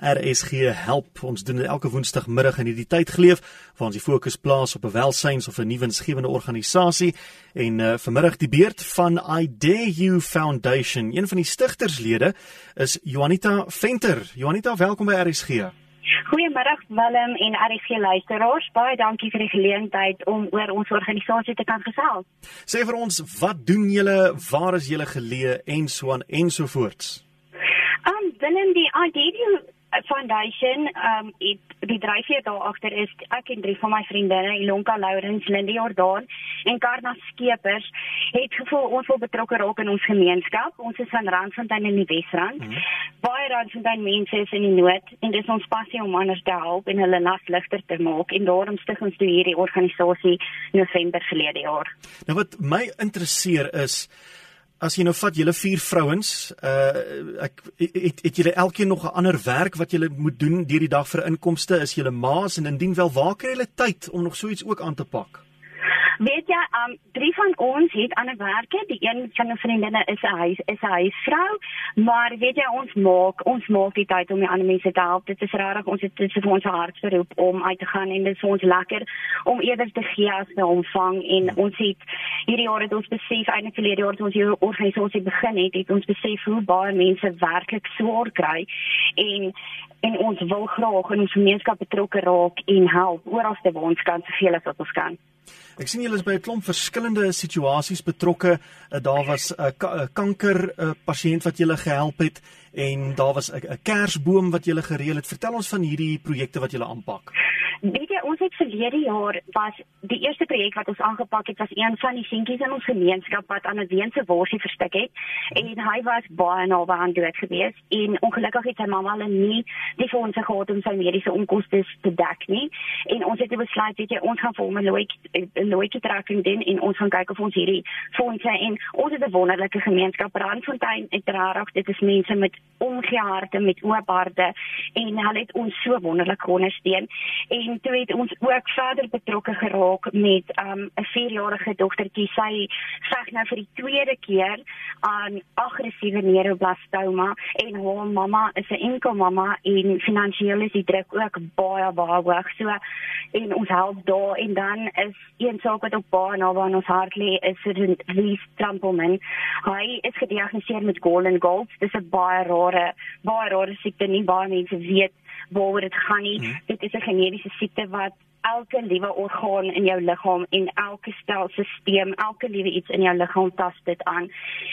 RSG help. Ons doen dit elke woensdagmiddag in hierdie tyd geleef waar ons die fokus plaas op 'n welsyns of 'n nuwe insgewende organisasie. En uh, vanmiddag die beurt van I Dare You Foundation. Een van die stigterslede is Juanita Venter. Juanita welkom by RSG Goeiemiddag Willem en RSG luisteraars. Baie dankie vir die geleentheid om oor ons organisasie te kan gesels. Sê vir ons wat doen julle? Waar is julle geleë? En so aan ensovoorts Um Willem die I Dare You foundation um het die dryfveer daar agter is ek en drie van my vriendinne Ilonka Lourens, Lindy Jordan en Karna Skeepers het gevoel ons wil betrokke raak in ons gemeenskap. Ons is van Randfontein in die Wesrand. Mm -hmm. Baie Randfontein mense is in die nood en dis ons passie om ander te help en hulle las ligter te maak en daarom stig ons toe hierdie organisasie November verlede jaar. Nou wat my interesseer is As jy nou vat julle vier vrouens, uh ek het het julle elkeen nog 'n ander werk wat julle moet doen deur die dag vir inkomste, is julle ma's en indien wel waar kry julle tyd om nog so iets ook aan te pak? Weet jy, um drie van ons het ander werke. Die een van ons vriendinne is 'n huis is 'n huisvrou, maar weet jy ons maak ons maak die tyd om die ander mense te help. Dit is regtig ons het dit is vir ons hartsberoep om uit te gaan en dit is ons lekker om eerder te gee as te ontvang en ons het hierdie jaar het ons besef eintlik verlede jaar toe ons hierdie organisasie begin het, het ons besef hoe baie mense werklik swaar kry en en ons wil graag in ons gemeenskap betrokke raak en help oral waar ons kan soveel as wat ons kan. Ek sien julle is by 'n klomp verskillende situasies betrokke. Uh, daar was 'n uh, ka kanker uh, pasiënt wat julle gehelp het en daar was 'n uh, kersboom wat julle gereël het. Vertel ons van hierdie projekte wat julle aanpak. Jy, ons het verlede jaar was die eerste projek wat ons aangepak het was een van die seentjies in ons gemeenskap wat aan 'n weense worsie verstik het. En hy was baie naby aan dood gewees en ongelukkig het sy mamma hulle nie die fondse gehad om sy mediese onkoste te dek nie. En ons het besluit weet jy ons gaan vir hom 'n loetjie loetjie tracking doen en ons gaan kyk of ons hierdie fondse en ons het 'n wonderlike gemeenskap. Randfontein uiteraard dit is mense met omgee harte met oop harte en hulle het ons so wonderlik ondersteun en en toe het ons ook verder betrokke geraak met 'n um, 4-jarige dogtertjie. Sy veg nou vir die tweede keer aan aggressiewe neuroblastoma en haar mamma is 'n enkel mamma en finansiëel is die druk ook baie baie hoog. So en ons help daar en dan is een saak wat ook baie naby aan ons hart lê is Reese Trampelman. Hy is gediagnoseer met Golden Gold. Dis 'n baie rare baie rare siekte nie baie mense weet waaroor dit gaan nie. Hmm. Dit is 'n genetiese siekte wat elke liewe orgaan in jou liggaam en elke stelsel, elke liewe iets in jou liggaam tas dit aan.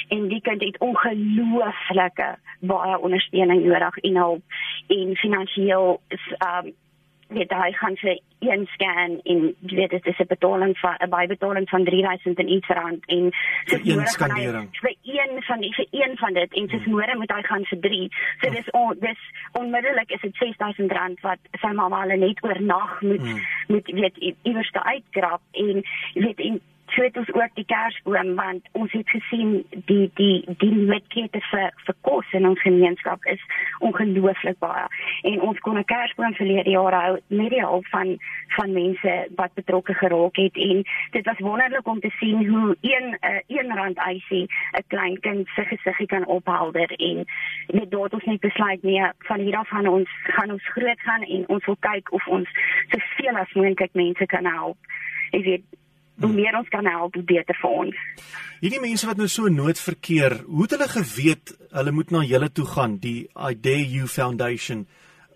En die kind het ongelooflike baie ondersteuning nodig en hulp en finansiëel is um weet hy gaan vir een scan en jy weet dit is 'n betaling van 'n bybetaling van 3000 en iets rand en so een skandering. vir een van die vir een van dit en soos môre moet hy gaan vir 3 so dis on, dis onmiddellik is dit 6000 rand wat sy mamma al net oornag moet hmm. moet weet iewers te uitkrap en weet en so het ons ook die kersboom want ons het gesien die die die metgete vir vir kos in ons gemeenskap is ongelooflik baie. En ons kon 'n kersboom verlede jaar hou met die hulp van van mense wat betrokke geraak het. En dit was wonderlik om te sien hoe een uh, een rand eisie 'n klein kind se gesiggie kan ophelder. En net daar het ons net besluit nee van hier af gaan ons gaan ons groot gaan en ons wil kyk of ons soveel as moontlik mense kan help. Jy weet hoe meer ons kan help, hoe beter vir ons. Hierdie mense wat nou so nood verkeer, hoe het hulle geweet hulle moet na julle toe gaan, die I Dare You Foundation?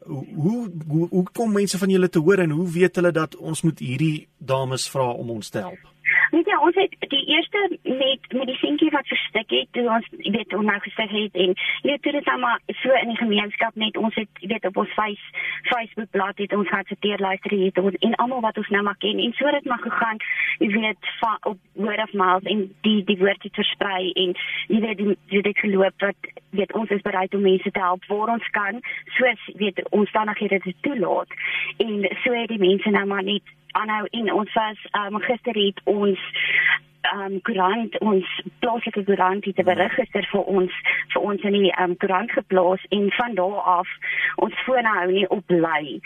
Hoe hoe hoe kom mense van julle te hoor en hoe weet hulle dat ons moet hierdie dames vra om ons te help? Weet jy, ons het die eerste met met die seentjie wat verstik het, toe ons weet hoe nou gesê het en jy weet dit is maar so in die gemeenskap net ons het weet op ons face Facebook bladsy het ons vir luister hier en, en almal wat ons nou maar ken en so het dit maar gegaan. Jy weet va, op word of mouth en die die woord het versprei en jy weet jy het geloop dat weet ons is bereid om mense te help waar ons kan soos weet omstandighede dit toelaat en so het die mense nou maar net aanhou en ons was um, gister het ons um koerant ons plaaslike koerant het 'n berig gister vir ons vir ons in die um koerant geplaas en van daar af ons fone hou nie op bly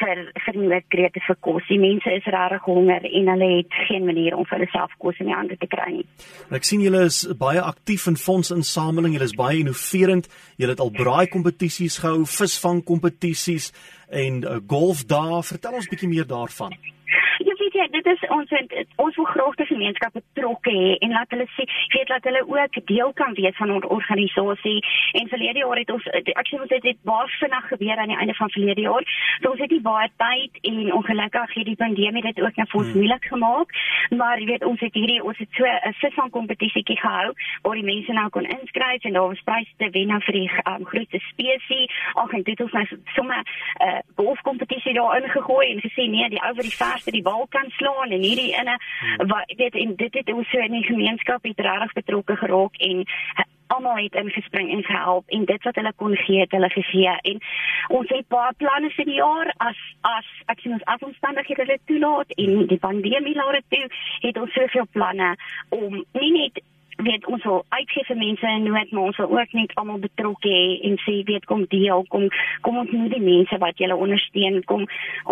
vir vir noodkrete vir kos. Die mense is regtig honger en hulle het geen manier om vir hulle self kos in die hande te kry nie. Ek sien julle is baie aktief in fondsinsameling. Julle is baie innoverend. Julle het al braai kompetisies gehou, visvang kompetisies en uh, golf daar. Vertel ons 'n bietjie meer daarvan ja, dit is ons ons wil graag die gemeenskap betrokke hê en laat hulle sê, weet laat hulle ook deel kan wees van ons organisasie. En verlede jaar het ons ek sê ons het dit baie vinnig gebeur aan die einde van verlede jaar. So ons het nie baie tyd en ongelukkig het die pandemie dit ook net vir ons moeilik gemaak. Maar jy weet ons het hierdie ons het so 'n visvang kompetisietjie gehou waar die mense nou kon inskryf en daar was pryse te wen vir die um, grootste spesie. Ag en dit het ons nou sommer 'n uh, golfkompetisie daar ingegooi en gesê nee, die ou wat die verste die bal kan slaan en hierdie inne hmm. wat weet en dit het ons so in die gemeenskap het regtig betrokke geraak en almal het ingespring en gehelp en dit wat hulle kon gee het hulle gegee en ons het baie planne vir die jaar as as ek sien ons afomstandighede dit toelaat en die pandemie laat dit toe het ons soveel planne om nie net weet ons wil uitgee vir mense in nood maar ons wil ook net almal betrokke hê en sê weet kom deel kom kom ons moet die mense wat julle ondersteun kom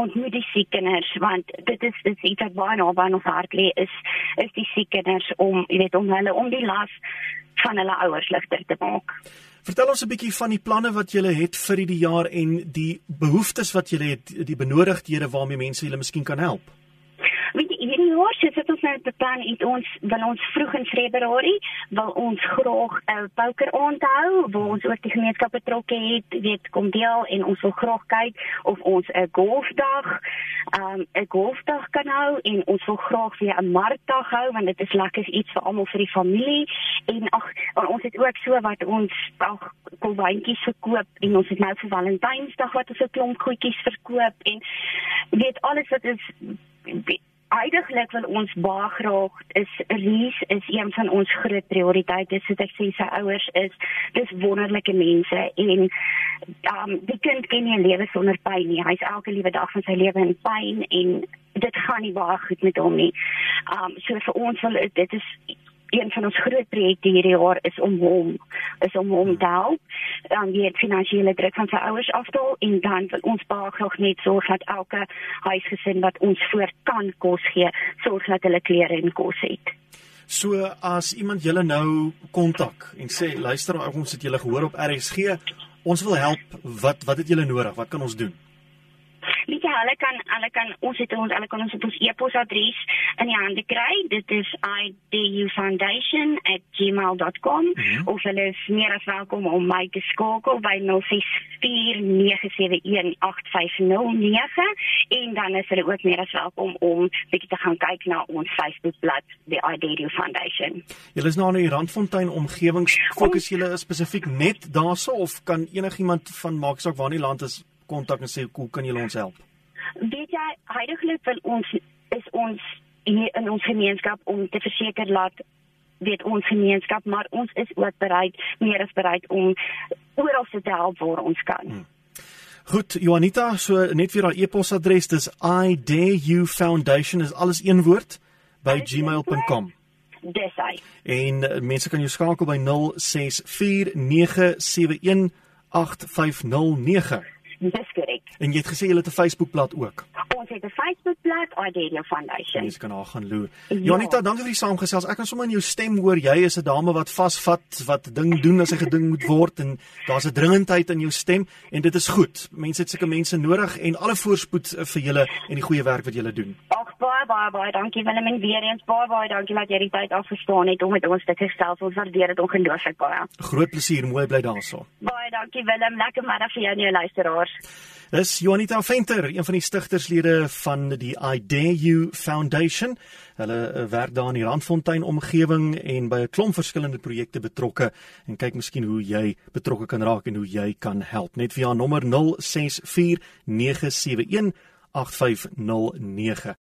ons moet die siek kinders want dit is dit is iets wat baie naby aan ons hart lê is is die siek kinders om jy weet om hulle om die las van hulle ouers ligter te maak. Vertel ons 'n bietjie van die planne wat julle het vir hierdie jaar en die behoeftes wat julle het, die benodigdhede waarmee mense julle miskien kan help hierdie jaar so sit ons nou te plan het ons wil ons vroeg in Februarie wil ons graag 'n uh, poker onthou waar ons ook die gemeenskap betrokke het weet kom deel en ons wil graag kyk of ons 'n golfdag um, 'n um, golfdag kan hou en ons wil graag weer 'n markdag hou want dit is lekker iets vir almal vir die familie. En ag ons het ook so wat ons ag kolwyntjies verkoop en ons het nou vir Valentynsdag wat ons 'n klomp goedjies verkoop en weet alles wat is Uiteindelik wil ons baie graag is Ries is een van ons groot prioriteite soos ek sê sy ouers is dis wonderlike mense en um die kind ken nie 'n lewe sonder pyn nie. Hy's elke liewe dag van sy lewe in pyn en dit gaan nie baie goed met hom nie. Um so vir ons wil dit is een van ons groot projekte hierdie jaar is om hom is om hom te help dan die finansiële druk van sy ouers afdal en dan wil ons baie graag net sorg dat elke huisgesin wat ons voor kan kos gee sorg dat hulle klere en kos het. So as iemand julle nou kontak en sê luister ons het julle gehoor op RSG ons wil help. Wat wat het julle nodig? Wat kan ons doen weet jy hulle kan hulle kan ons het ons hulle kan ons op ons e-posadres in die hande kry. Dit is idufoundation@gmail.com mm -hmm. of hulle is meer as welkom om my te skakel by 0649718509 en dan is hulle ook meer as welkom om bietjie te gaan kyk na ons Facebookblad the iDU Foundation. Julle is nou in die Randfontein omgewings. Fokus julle spesifiek net daarso of kan enigiemand van maak saak waar in die land is kontak en sê hoe kan julle ons help? Weet jy, heidaglik wil ons is ons hier in ons gemeenskap om te verseker dat weet ons gemeenskap, maar ons is ook bereid, meer as bereid om oral te help waar ons kan. Hmm. Goed, Juanita, so net vir haar e-posadres, dis i dare you foundation is alles een woord by gmail.com. Dis hy. En uh, mense kan jou skakel by 0649718509. Dis korrek. En jy het gesê jy het 'n Facebookblad ook. Ons het 'n Facebookblad, Ideal Foundation. Jy kan haar gaan loer. Ja. Janita, dankie vir die saamgesels. Ek kan sommer in jou stem hoor jy is 'n dame wat vasvat, wat ding doen as 'n geding moet word en daar's 'n dringendheid in jou stem en dit is goed. Mense het sulke mense nodig en alle voorspoed vir julle en die goeie werk wat julle doen. Ag baie baie baie dankie Willem en weer eens baie baie dankie dat jy die tyd afgestaan het om met ons te gestel. Ons waardeer dit ongelooflik baie. Groot plesier, mooi bly daarso. Baie dankie Willem. Lekker middag vir jou en jou luisteraars. Dis Juanita Venter, een van die stigterslede van die I Dare You Foundation. Hulle eh, werk daar in die Randfontein omgewing en by 'n klomp verskillende projekte betrokke en kyk miskien hoe jy betrokke kan raak en hoe jy kan help. Net via nommer 0649718509.